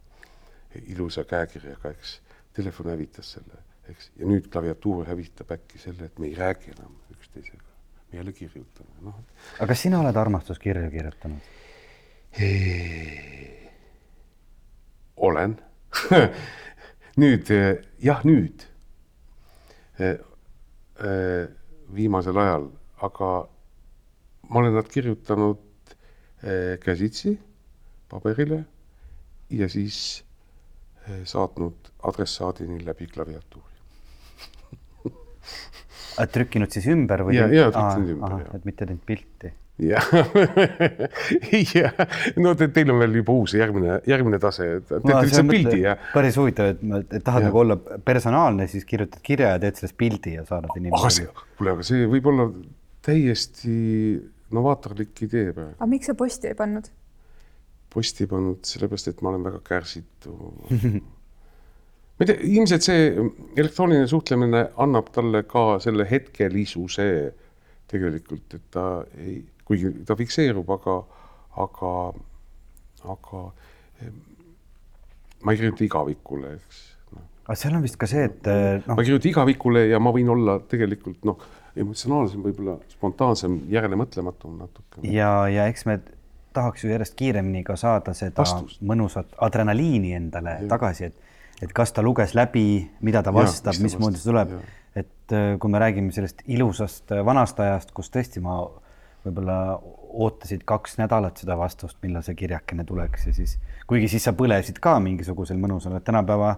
Speaker 1: ilusa käekirjaga, eks telefon hävitas selle, eks, ja nüüd klaviatuur hävitab äkki selle, et me ei räägi enam üksteisega, me jälle kirjutame, noh.
Speaker 3: aga kas sina oled armastuskirju kirjutanud?
Speaker 1: olen. Nüüd jah, nüüd. Viimasel ajal, aga ma olen nad kirjutanud käsitsi paberile. Ja siis saatnud adressaadini läbi klaviatuuri.
Speaker 3: trükkinud siis ümber või?
Speaker 1: ja, ja trükkinud ümber.
Speaker 3: et mitte teinud pilti?
Speaker 1: jah ja. no te, teil on veel juba uus järgmine, järgmine tase, teete lihtsalt pildi ja.
Speaker 3: päris huvitav, et, et tahad ja. nagu olla personaalne, siis kirjutad kirja ja teed sellest pildi ja saadad inimesele.
Speaker 1: kuule, aga see võib olla täiesti novaatorlik idee praegu.
Speaker 2: aga miks sa posti ei pannud?
Speaker 1: Posti pannud, sellepärast et ma olen väga kärsitu ma ei tea, ilmselt see elektrooniline suhtlemine annab talle ka selle hetkelisuse tegelikult, et ta ei, kuigi ta fikseerub, aga, aga, aga ma ei kirjuta igavikule, eks
Speaker 3: no.. aga seal on vist ka see, et no..
Speaker 1: ma ei kirjuta igavikule ja ma võin olla tegelikult noh, emotsionaalsem, võib-olla spontaansem, järelemõtlematum natuke.
Speaker 3: ja, ja eks me tahaks ju järjest kiiremini ka saada seda Vastust. mõnusat adrenaliini endale ja. tagasi, et, et kas ta luges läbi, mida ta vastab, mismoodi see tuleb. et äh, kui me räägime sellest ilusast äh, vanast ajast, kus tõesti ma võib-olla ootasid kaks nädalat seda vastust, millal see kirjakene tuleks ja siis, kuigi siis sa põlesid ka mingisugusel mõnusal, et tänapäeva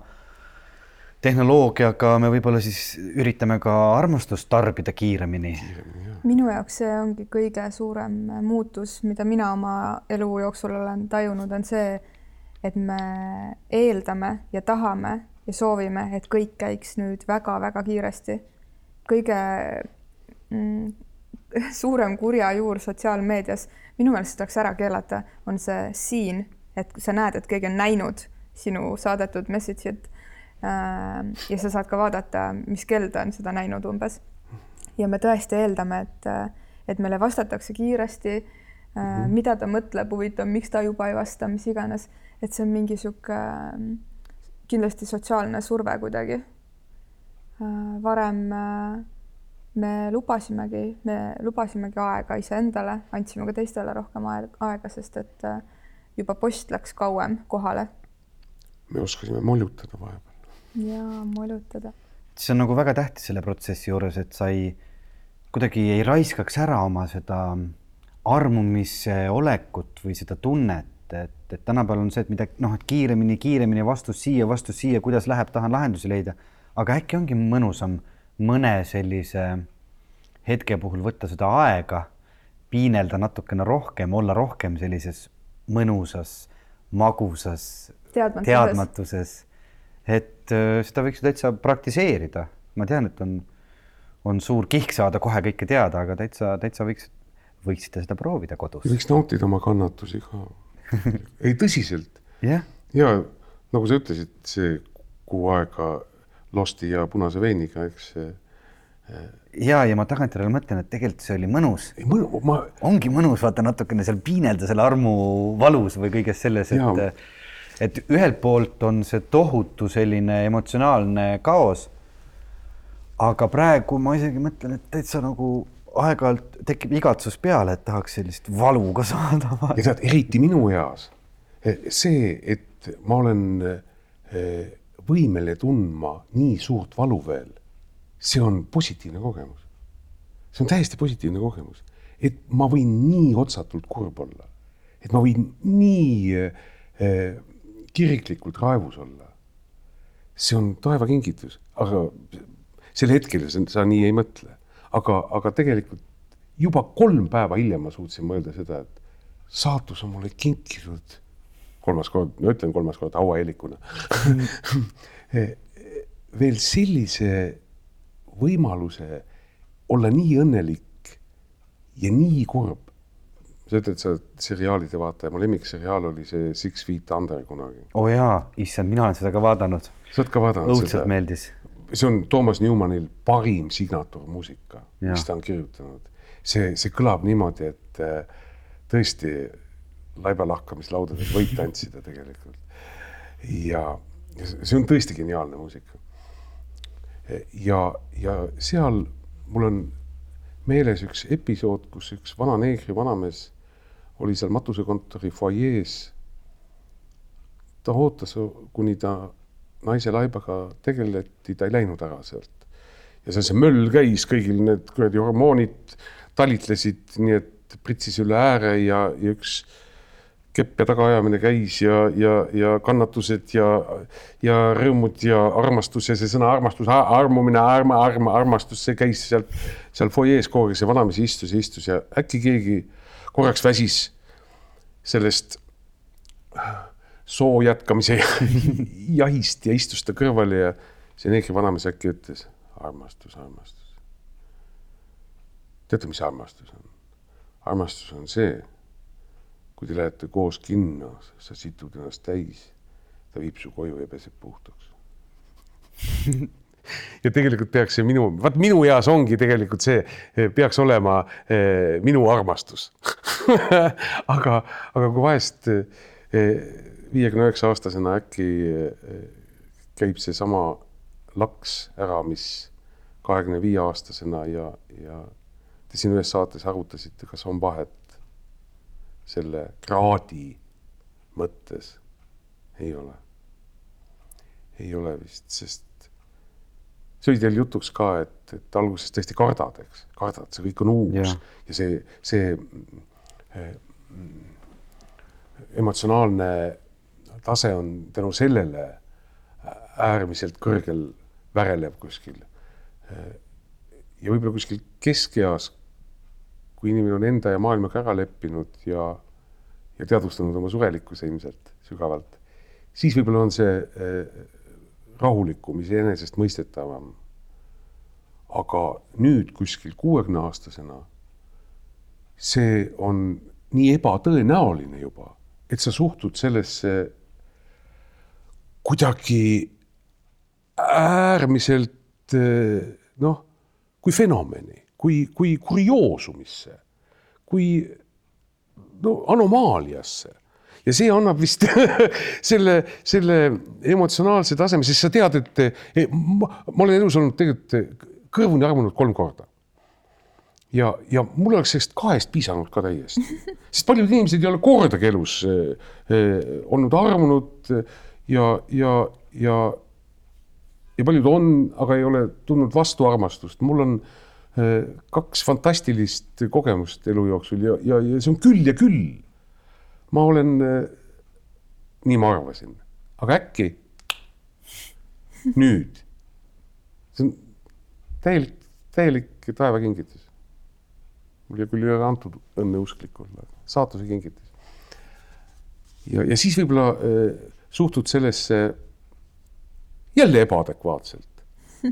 Speaker 3: tehnoloogiaga me võib-olla siis üritame ka armastust tarbida kiiremini.
Speaker 2: minu jaoks see ongi kõige suurem muutus, mida mina oma elu jooksul olen tajunud, on see, et me eeldame ja tahame ja soovime, et kõik käiks nüüd väga-väga kiiresti. kõige mm, suurem kurjajuur sotsiaalmeedias, minu meelest tuleks ära keelata, on see siin, et sa näed, et keegi on näinud sinu saadetud message'it ja sa saad ka vaadata, mis kell ta on seda näinud umbes. ja me tõesti eeldame, et, et meile vastatakse kiiresti. mm, -hmm. mida ta mõtleb, huvitav, miks ta juba ei vasta, mis iganes, et see on mingi sihuke kindlasti sotsiaalne surve kuidagi. Äh, varem äh, me lubasimegi, me lubasimegi aega iseendale, andsime ka teistele rohkem aega, sest et äh, juba post läks kauem kohale.
Speaker 1: me oskasime molutada vahepeal.
Speaker 2: Ja molutada.
Speaker 3: see on nagu väga tähtis selle protsessi juures, et sa ei, kuidagi ei raiskaks ära oma seda armumise olekut või seda tunnet, et, et tänapäeval on see, et mida noh, et kiiremini, kiiremini vastus siia, vastus siia, kuidas läheb, tahan lahendusi leida, aga äkki ongi mõnusam mõne sellise hetke puhul võtta seda aega, piinelda natukene rohkem, olla rohkem sellises mõnusas, magusas
Speaker 2: teadmatuses,
Speaker 3: teadmatuses. et äh, seda võiks ju täitsa praktiseerida. ma tean, et on, on suur kihk saada kohe kõike teada, aga täitsa, täitsa võiks, võiksite seda proovida kodus.
Speaker 1: võiks nautida oma kannatusi ka ei, tõsiselt
Speaker 3: yeah..
Speaker 1: ja nagu sa ütlesid, see kuu aega Losti ja Punase veiniga, eks see
Speaker 3: ja, ja ma tagantjärele mõtlen, et tegelikult see oli mõnus.
Speaker 1: mõnu, ma.
Speaker 3: ongi mõnus vaata natukene seal piinelda selle armu valus või kõiges selles, et, et ühelt poolt on see tohutu selline emotsionaalne kaos. aga praegu ma isegi mõtlen, et täitsa nagu aeg-ajalt tekib igatsus peale, et tahaks sellist valu ka saada.
Speaker 1: ja tead, eriti minu eas see, et ma olen eh, võimeline tundma nii suurt valu veel see on positiivne kogemus. see on täiesti positiivne kogemus, et ma võin nii otsatult kurb olla, et ma võin nii äh, kiriklikult raevus olla. see on taeva kingitus, aga sel hetkel sa nii ei mõtle, aga, aga tegelikult juba kolm päeva hiljem ma suutsin mõelda seda, et saatus on mulle kinkinud kolmas kord, no ütlen kolmas kord hauaheelikuna veel sellise võimaluse olla nii õnnelik ja nii kurb. Sa ütled, sa oled seriaalide vaataja, mu lemmikseriaal oli see Six Feet Under kunagi.
Speaker 3: oo oh jaa, issand, mina olen seda ka vaadanud.
Speaker 1: sa oled ka vaadanud
Speaker 3: õudselt seda? meeldis.
Speaker 1: see on Toomas Newmanil parim signatuurmuusika, mis ta on kirjutanud. see, see kõlab niimoodi, et äh, tõesti laibalahkamislaudadel võid tantsida tegelikult. ja see on tõesti geniaalne muusika ja, ja seal mul on meeles üks episood, kus üks vana neegri vanamees oli seal matusekontori fuajees. ta ootas, kuni ta naise laibaga tegeleti, ta ei läinud ära sealt. ja seal see möll käis, kõigil need kuradi hormoonid talitlesid, nii et pritsis üle ääre ja, ja üks kepp ja tagaajamine käis ja, ja, ja kannatused ja, ja rõõmud ja armastus ja see sõna armastus, armumine, arma, arma, armastus, see käis sealt, seal fuajees aeg, see vanamees istus ja istus ja äkki keegi korraks väsis sellest soo jätkamise jahist ja istus ta kõrvale ja see neegri vanamees äkki ütles armastus, armastus. teate, mis armastus on? armastus on see kui te lähete koos kinno, sa situd ennast täis, ta viib su koju ja peseb puhtaks ja tegelikult peaks see minu, vaat minu eas ongi tegelikult see, peaks olema eh, minu armastus aga, aga kui vahest viiekümne eh, üheksa aastasena äkki eh, käib seesama laks ära, mis kahekümne viie aastasena ja, ja te siin ühes saates arutasite, kas on vahet selle kraadi mõttes ei ole. ei ole vist, sest see oli teil jutuks ka, et, et alguses tõesti kardad, eks, kardad, see kõik on uus. Ja, ja see, see eh, emotsionaalne tase on tänu sellele äärmiselt kõrgel värelev kuskil. Eh, ja võib-olla kuskil keskeas kui inimene on enda ja maailmaga ära leppinud ja, ja teadvustanud oma surelikkuse ilmselt sügavalt, siis võib-olla on see eh, rahulikum, iseenesestmõistetavam. aga nüüd kuskil kuuekümne aastasena, see on nii ebatõenäoline juba, et sa suhtud sellesse kuidagi äärmiselt noh, kui fenomeni kui, kui kurioosumisse, kui no anomaaliasse ja see annab vist selle, selle emotsionaalse taseme, sest sa tead, et eh, ma, ma olen elus olnud tegelikult kõrvuni armunud kolm korda. ja, ja mul oleks sellest kahest piisanud ka täiesti, sest paljud inimesed ei ole kordagi elus eh, eh, olnud armunud ja, ja, ja, ja paljud on, aga ei ole tundnud vastuarmastust. mul on eh, kaks fantastilist kogemust elu jooksul ja, ja, ja see on küll ja küll ma olen, nii ma arvasin, aga äkki nüüd, see on täielik, täielik taevakingitus. mul küll ei ole antud õnneusklik olla, saatuse kingitus. ja, ja siis võib-olla äh, suhtud sellesse jälle ebaadekvaatselt.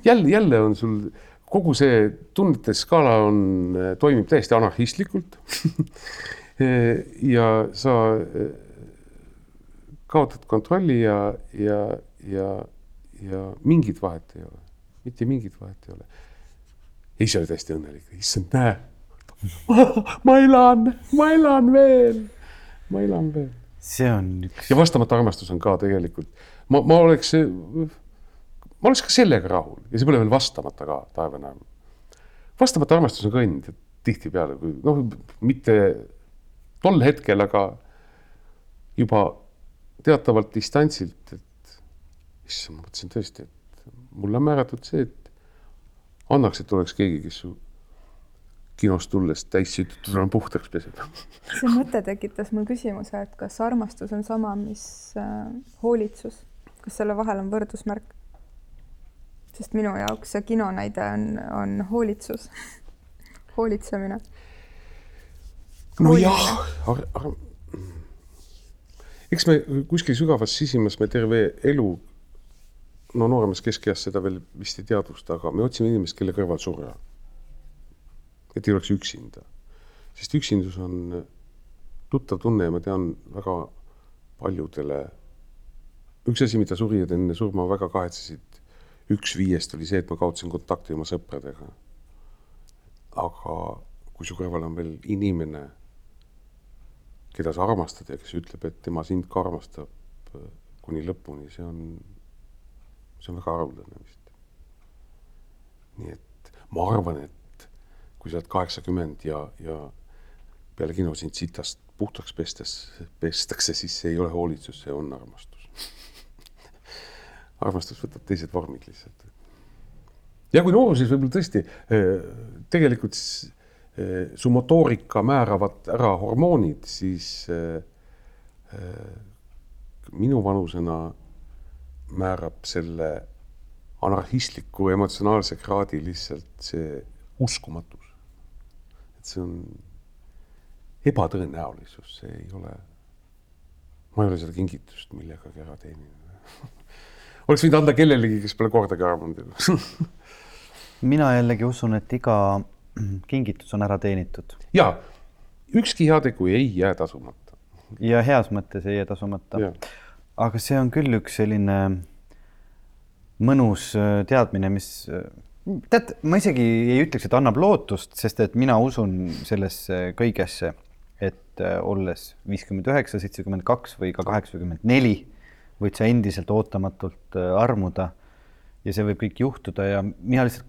Speaker 1: jälle, jälle on sul kogu see tunnete skaala on, toimib täiesti anarhistlikult ja sa eh, kaotad kontrolli ja, ja, ja, ja mingit vahet ei ole, mitte mingit vahet ei ole. ja ise oled hästi õnnelik, issand, näe, ma elan, ma elan veel, ma elan veel.
Speaker 3: see on üks.
Speaker 1: ja vastamata armastus on ka tegelikult, ma, ma oleks, ma oleks ka sellega rahul ja see pole veel vastamata ka taeva näol. vastamata armastus on ka õnn tihtipeale, kui noh, mitte tol hetkel, aga juba teatavalt distantsilt, et issand, ma mõtlesin tõesti, et mulle on määratud see, et annaks, et oleks keegi, kes su kinost tulles täissütitud enam puhtaks peseb.
Speaker 2: see mõte tekitas mul küsimuse, et kas armastus on sama, mis äh, hoolitsus, kas selle vahel on võrdusmärk? sest minu jaoks see kino näide on, on hoolitsus hoolitsemine
Speaker 1: nojah, eks me kuskil sügavas sisimas me terve elu, no nooremas keskeas seda veel vist ei teadvusta, aga me otsime inimest, kelle kõrval surra. et ei oleks üksinda, sest üksindus on tuttav tunne ja ma tean väga paljudele. üks asi, mida surijad enne surma väga kahetsesid, üks viiest oli see, et ma kaotasin kontakti oma sõpradega. aga kui su kõrval on veel inimene keda sa armastad ja kes ütleb, et tema sind ka armastab äh, kuni lõpuni, see on, see on väga haruldane vist. nii et ma arvan, et kui sa oled kaheksakümmend ja, ja peale kino sind sitast puhtaks pestes, pestakse, siis see ei ole hoolitsus, see on armastus armastus võtab teised vormid lihtsalt. ja kui nooruses võib-olla tõesti äh, tegelikult su motoorika määravad ära hormoonid, siis eh, eh, minu vanusena määrab selle anarhistliku emotsionaalse kraadi lihtsalt see uskumatus. et see on ebatõenäolisus, see ei ole, ma ei ole seda kingitust millegagi ära teeninud oleks võinud anda kellelegi, kes pole kordagi armunud
Speaker 3: mina jällegi usun, et iga kingitus on ära teenitud.
Speaker 1: ja ükski heategu ei jää tasumata.
Speaker 3: ja heas mõttes ei jää tasumata. aga see on küll üks selline mõnus äh, teadmine, mis äh, tead, ma isegi ei ütleks, et annab lootust, sest et mina usun sellesse kõigesse, et äh, olles viiskümmend üheksa, seitsekümmend kaks või ka kaheksakümmend neli, võid sa endiselt ootamatult armuda ja see võib kõik juhtuda ja mina lihtsalt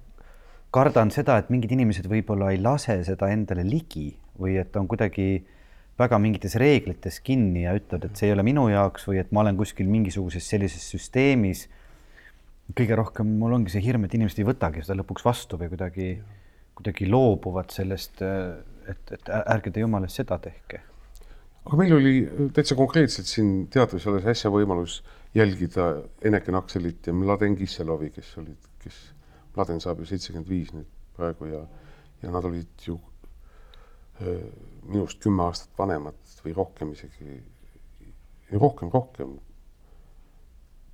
Speaker 3: kardan seda, et mingid inimesed võib-olla ei lase seda endale ligi või et on kuidagi väga mingites reeglites kinni ja ütlevad, et see ei ole minu jaoks või et ma olen kuskil mingisuguses sellises süsteemis. kõige rohkem mul ongi see hirm, et inimesed ei võtagi seda lõpuks vastu või kuidagi, kuidagi loobuvad sellest, et, et ärge te jumala eest seda tehke.
Speaker 1: aga meil oli täitsa konkreetselt siin teatris alles äsja võimalus jälgida Eneken Akselit ja Mladen Kisselovi, kes olid, kes Laden saab ju seitsekümmend viis nüüd praegu ja, ja nad olid ju öö, minust kümme aastat vanemad või rohkem isegi, rohkem, rohkem.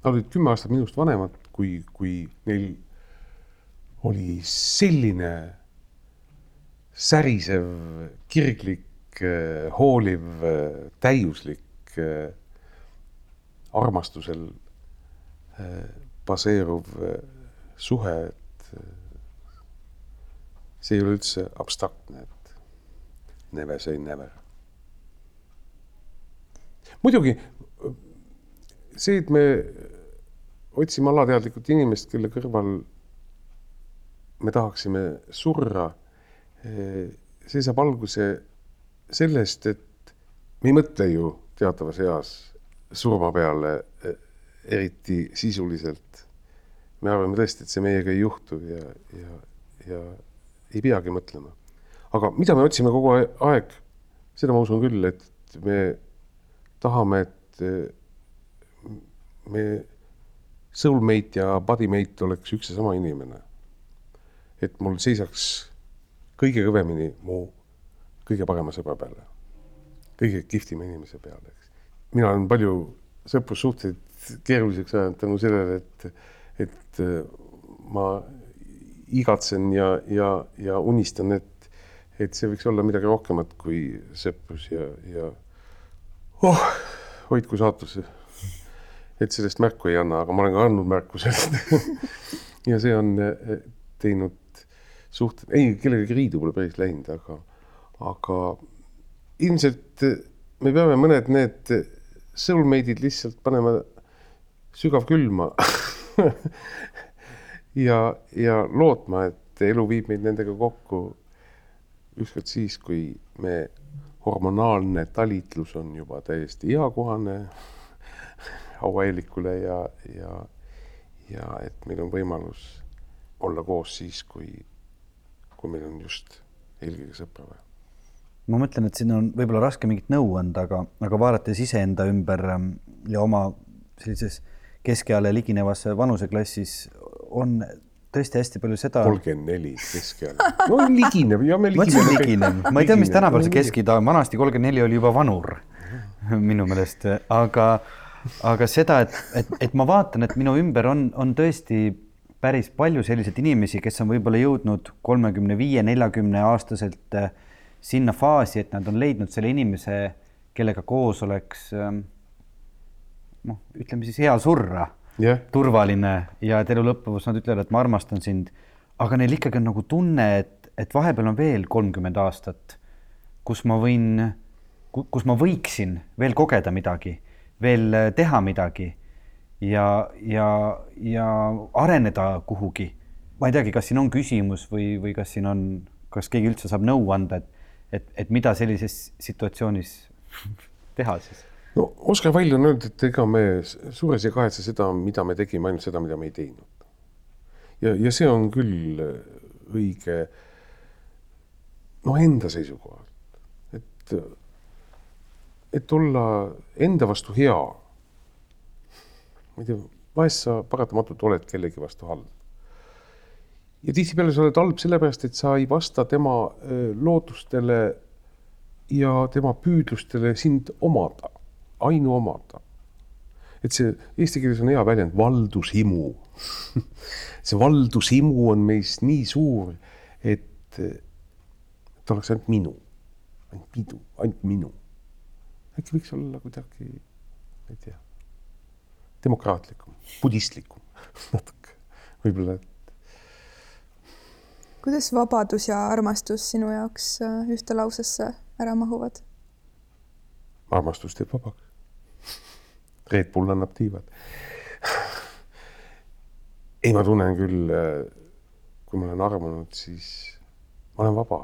Speaker 1: Nad olid kümme aastat minust vanemad, kui, kui neil oli selline särisev, kirglik, hooliv, täiuslik armastusel baseeruv suhe, see ei ole üldse abstraktne, et never say never. muidugi see, et me otsime alateadlikult inimest, kelle kõrval me tahaksime surra, see saab alguse sellest, et me ei mõtle ju teatavas eas surma peale eriti sisuliselt. Me arvame tõesti, et see meiega ei juhtu ja, ja, ja ei peagi mõtlema. aga mida me otsime kogu aeg, seda ma usun küll, et me tahame, et me soulmate ja bodymate oleks üks ja sama inimene. et mul seisaks kõige kõvemini mu kõige parema sõbra peale, kõige kihvtima inimese peale, eks. mina olen palju sõprussuhteid keeruliseks ajanud tänu sellele, et, et ma igatsen ja, ja, ja unistan, et, et see võiks olla midagi rohkemat kui sõprus ja, ja oh, hoidku saatus et sellest märku ei anna, aga ma olen ka andnud märku sellest. Ja see on eh, teinud suht-, ei, kellegagi riidu pole päris läinud, aga, aga ilmselt me peame mõned need soulmate'id lihtsalt panema sügavkülma ja, ja lootma, et elu viib meid nendega kokku ükskord siis, kui me hormonaalne talitlus on juba täiesti eakohane hauaeelikule ja, ja, ja et meil on võimalus olla koos siis, kui, kui meil on just eelkõige sõpra vaja.
Speaker 3: ma mõtlen, et siin on võib-olla raske mingit nõu anda, aga, aga vaadates iseenda ümber ähm, ja oma sellises keskeale liginevas vanuseklassis on tõesti hästi palju seda.
Speaker 1: kolmkümmend neli keskealine. no ligineb ja me
Speaker 3: ligineme. ligineb, ma ei tea, mis tänapäeval see keskiga on, vanasti kolmkümmend neli oli juba vanur minu meelest, aga aga seda, et, et, et ma vaatan, et minu ümber on, on tõesti päris palju selliseid inimesi, kes on võib-olla jõudnud kolmekümne viie, neljakümne aastaselt äh, sinna faasi, et nad on leidnud selle inimese, kellega koos oleks ähm, noh, ütleme siis hea surra
Speaker 1: yeah.,
Speaker 3: turvaline ja et elu lõppuvus nad ütlevad, et ma armastan sind, aga neil ikkagi on nagu tunne, et, et vahepeal on veel kolmkümmend aastat, kus ma võin, kus ma võiksin veel kogeda midagi veel teha midagi ja, ja, ja areneda kuhugi. ma ei teagi, kas siin on küsimus või, või kas siin on, kas keegi üldse saab nõu anda, et, et, et mida sellises situatsioonis teha siis?
Speaker 1: No Oskar Vail on öelnud, et ega me suures ei kahetse seda, mida me tegime, ainult seda, mida me ei teinud. ja, ja see on küll õige noh, enda seisukohalt, et et olla enda vastu hea. ma ei tea, vahest sa paratamatult oled kellegi vastu halb. ja tihtipeale sa oled halb sellepärast, et sa ei vasta tema lootustele ja tema püüdlustele sind omada, ainuomada. et see eesti keeles on hea väljend valdushimu see valdushimu on meis nii suur, et ta oleks ainult minu, ainult minu, ainult minu äkki võiks olla kuidagi, ma ei tea, demokraatlikum, budistlikum natuke, võib-olla,
Speaker 2: kuidas vabadus ja armastus sinu jaoks äh, ühte lausesse ära mahuvad?
Speaker 1: Armastus teeb vabaks. Red Bull annab tiivad. ei, ma tunnen küll, äh, kui ma olen armunud, siis ma olen vaba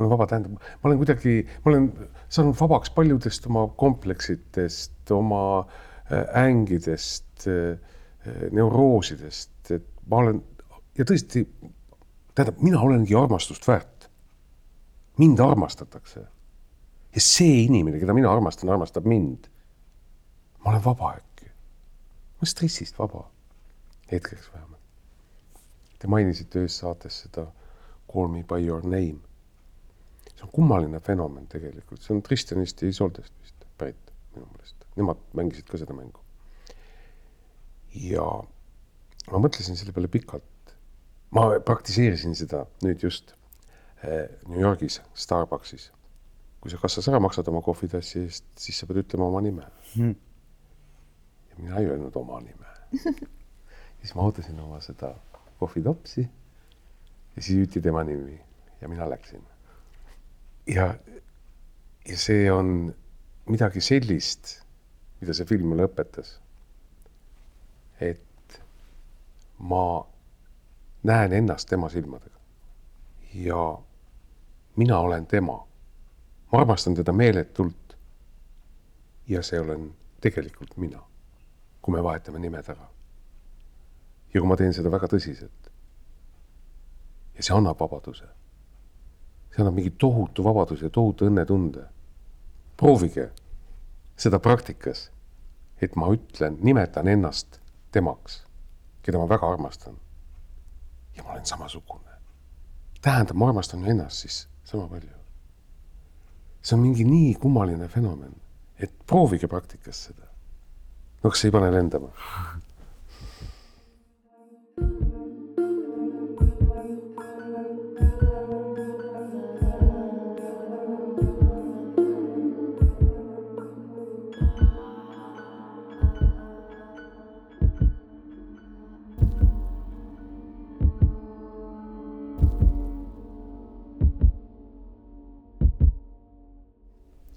Speaker 1: ma olen vaba, tähendab, ma olen kuidagi, ma olen saanud vabaks paljudest oma kompleksitest, oma äh, ängidest, äh, neuroosidest, et ma olen ja tõesti, tähendab, mina olengi armastust väärt. mind armastatakse. Ja see inimene, keda mina armastan, armastab mind. ma olen vaba äkki. ma olen stressist vaba, hetkeks vähemalt. Te mainisite ühes saates seda Call me by your name see on kummaline fenomen tegelikult, see on Tristanist ja Isoldest vist pärit minu meelest, nemad mängisid ka seda mängu. ja ma mõtlesin selle peale pikalt. ma praktiseerisin seda nüüd just eh, New Yorgis Starbucksis. Kui sa kassas ära maksad oma kohvitassi eest, siis sa pead ütlema oma nime hmm.. ja mina ei öelnud oma nime siis ma ootasin oma seda kohvitopsi ja siis hüüti tema nimi ja mina läksin ja, ja see on midagi sellist, mida see film mulle õpetas. et ma näen ennast tema silmadega. ja mina olen tema. Ma armastan teda meeletult. ja see olen tegelikult mina, kui me vahetame nimed ära. ja kui ma teen seda väga tõsiselt. ja see annab vabaduse. see annab mingi tohutu vabaduse tohutu õnnetunde. proovige seda praktikas, et ma ütlen, nimetan ennast temaks, keda ma väga armastan. ja ma olen samasugune. tähendab, ma armastan ennast siis sama palju. See on mingi nii kummaline fenomen, et proovige praktikas seda. no kas ei pane lendama?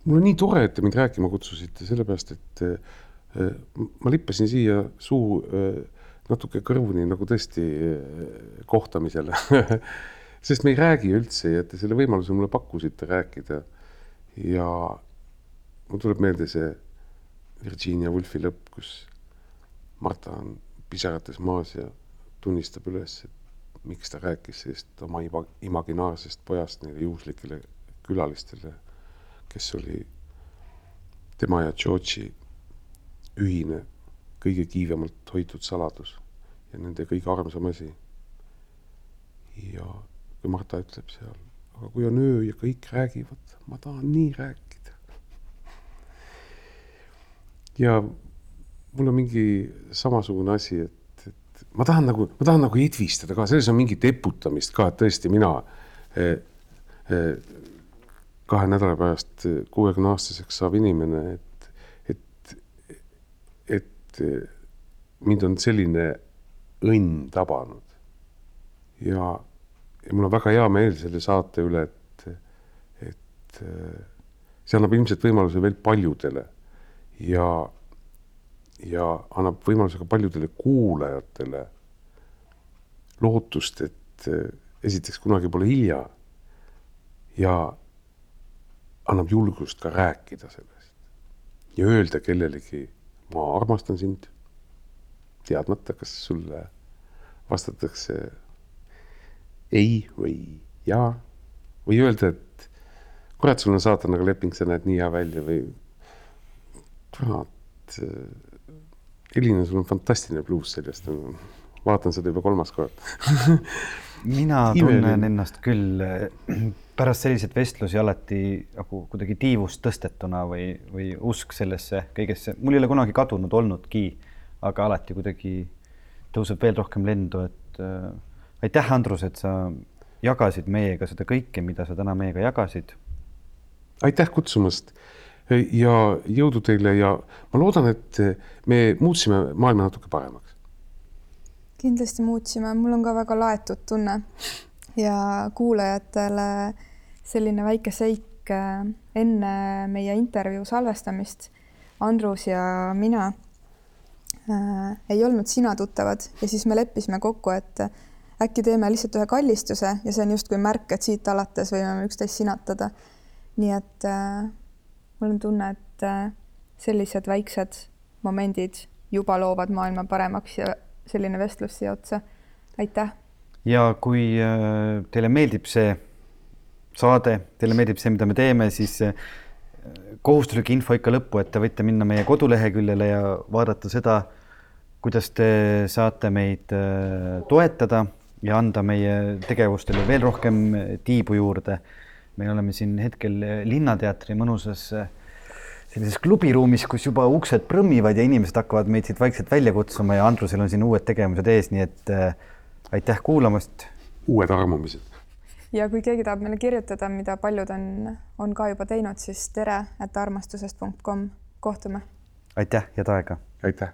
Speaker 1: mul on nii tore, et te mind rääkima kutsusite, sellepärast et äh, ma lippasin siia suu äh, natuke kõrvuni nagu tõesti äh, kohtamisele sest me ei räägi üldse ja te selle võimaluse mulle pakkusite rääkida. ja mul tuleb meelde see Virginia Woolfi lõpp, kus Marta on pisarates maas ja tunnistab üles, et miks ta rääkis sellest oma imaginaarsest pojast neile juhuslikele külalistele kes oli tema ja George'i ühine kõige kiivemalt hoitud saladus ja nende kõige armsam asi. ja kui Marta ütleb seal, aga kui on öö ja kõik räägivad, ma tahan nii rääkida. ja mul on mingi samasugune asi, et, et ma tahan nagu, ma tahan nagu edvistada ka, selles on mingit eputamist ka, et tõesti mina eh, eh, kahe nädala pärast kuuekümne aastaseks saab inimene, et, et, et mind on selline õnn tabanud. ja, ja mul on väga hea meel selle saate üle, et, et see annab ilmselt võimaluse veel paljudele ja, ja annab võimaluse ka paljudele kuulajatele lootust, et esiteks kunagi pole hilja ja annab julgust ka rääkida sellest ja öelda kellelegi, ma armastan sind, teadmata, kas sulle vastatakse ei või jaa või öelda, et kurat, sul on saatanaga leping, sa näed nii hea välja või kurat, Elina, sul on fantastiline bluus seljast, vaatan seda juba kolmas kord
Speaker 3: mina tunnen ennast küll pärast selliseid vestlusi alati nagu kuidagi tiivust tõstetuna või, või usk sellesse kõigesse, mul ei ole kunagi kadunud olnudki, aga alati kuidagi tõuseb veel rohkem lendu, et äh, aitäh, Andrus, et sa jagasid meiega seda kõike, mida sa täna meiega jagasid.
Speaker 1: aitäh kutsumast ja jõudu teile ja ma loodan, et me muutsime maailma natuke paremaks.
Speaker 2: Kindlasti muutsime, mul on ka väga laetud tunne ja kuulajatele selline väike seik äh, enne meie intervjuu salvestamist. Andrus ja mina äh, ei olnud sina tuttavad ja siis me leppisime kokku, et äkki teeme lihtsalt ühe kallistuse ja see on justkui märk, et siit alates võime üksteist sinatada. nii et äh, mul on tunne, et äh, sellised väiksed momendid juba loovad maailma paremaks ja selline vestlus siia otsa. aitäh
Speaker 3: ja kui äh, teile meeldib see saade, teile meeldib see, mida me teeme, siis äh, kohustuslik info ikka lõppu, et te võite minna meie koduleheküljele ja vaadata seda, kuidas te saate meid äh, toetada ja anda meie tegevustele veel rohkem tiibu juurde. me oleme siin hetkel Linnateatri mõnusas sellises klubiruumis, kus juba uksed prõmmivad ja inimesed hakkavad meid siit vaikselt välja kutsuma ja Andrusel on siin uued tegevused ees, nii et aitäh kuulamast.
Speaker 1: uued arvamused.
Speaker 2: ja kui keegi tahab meile kirjutada, mida paljud on, on ka juba teinud, siis tere, et armastusest.com, kohtume.
Speaker 3: aitäh, head aega.
Speaker 1: aitäh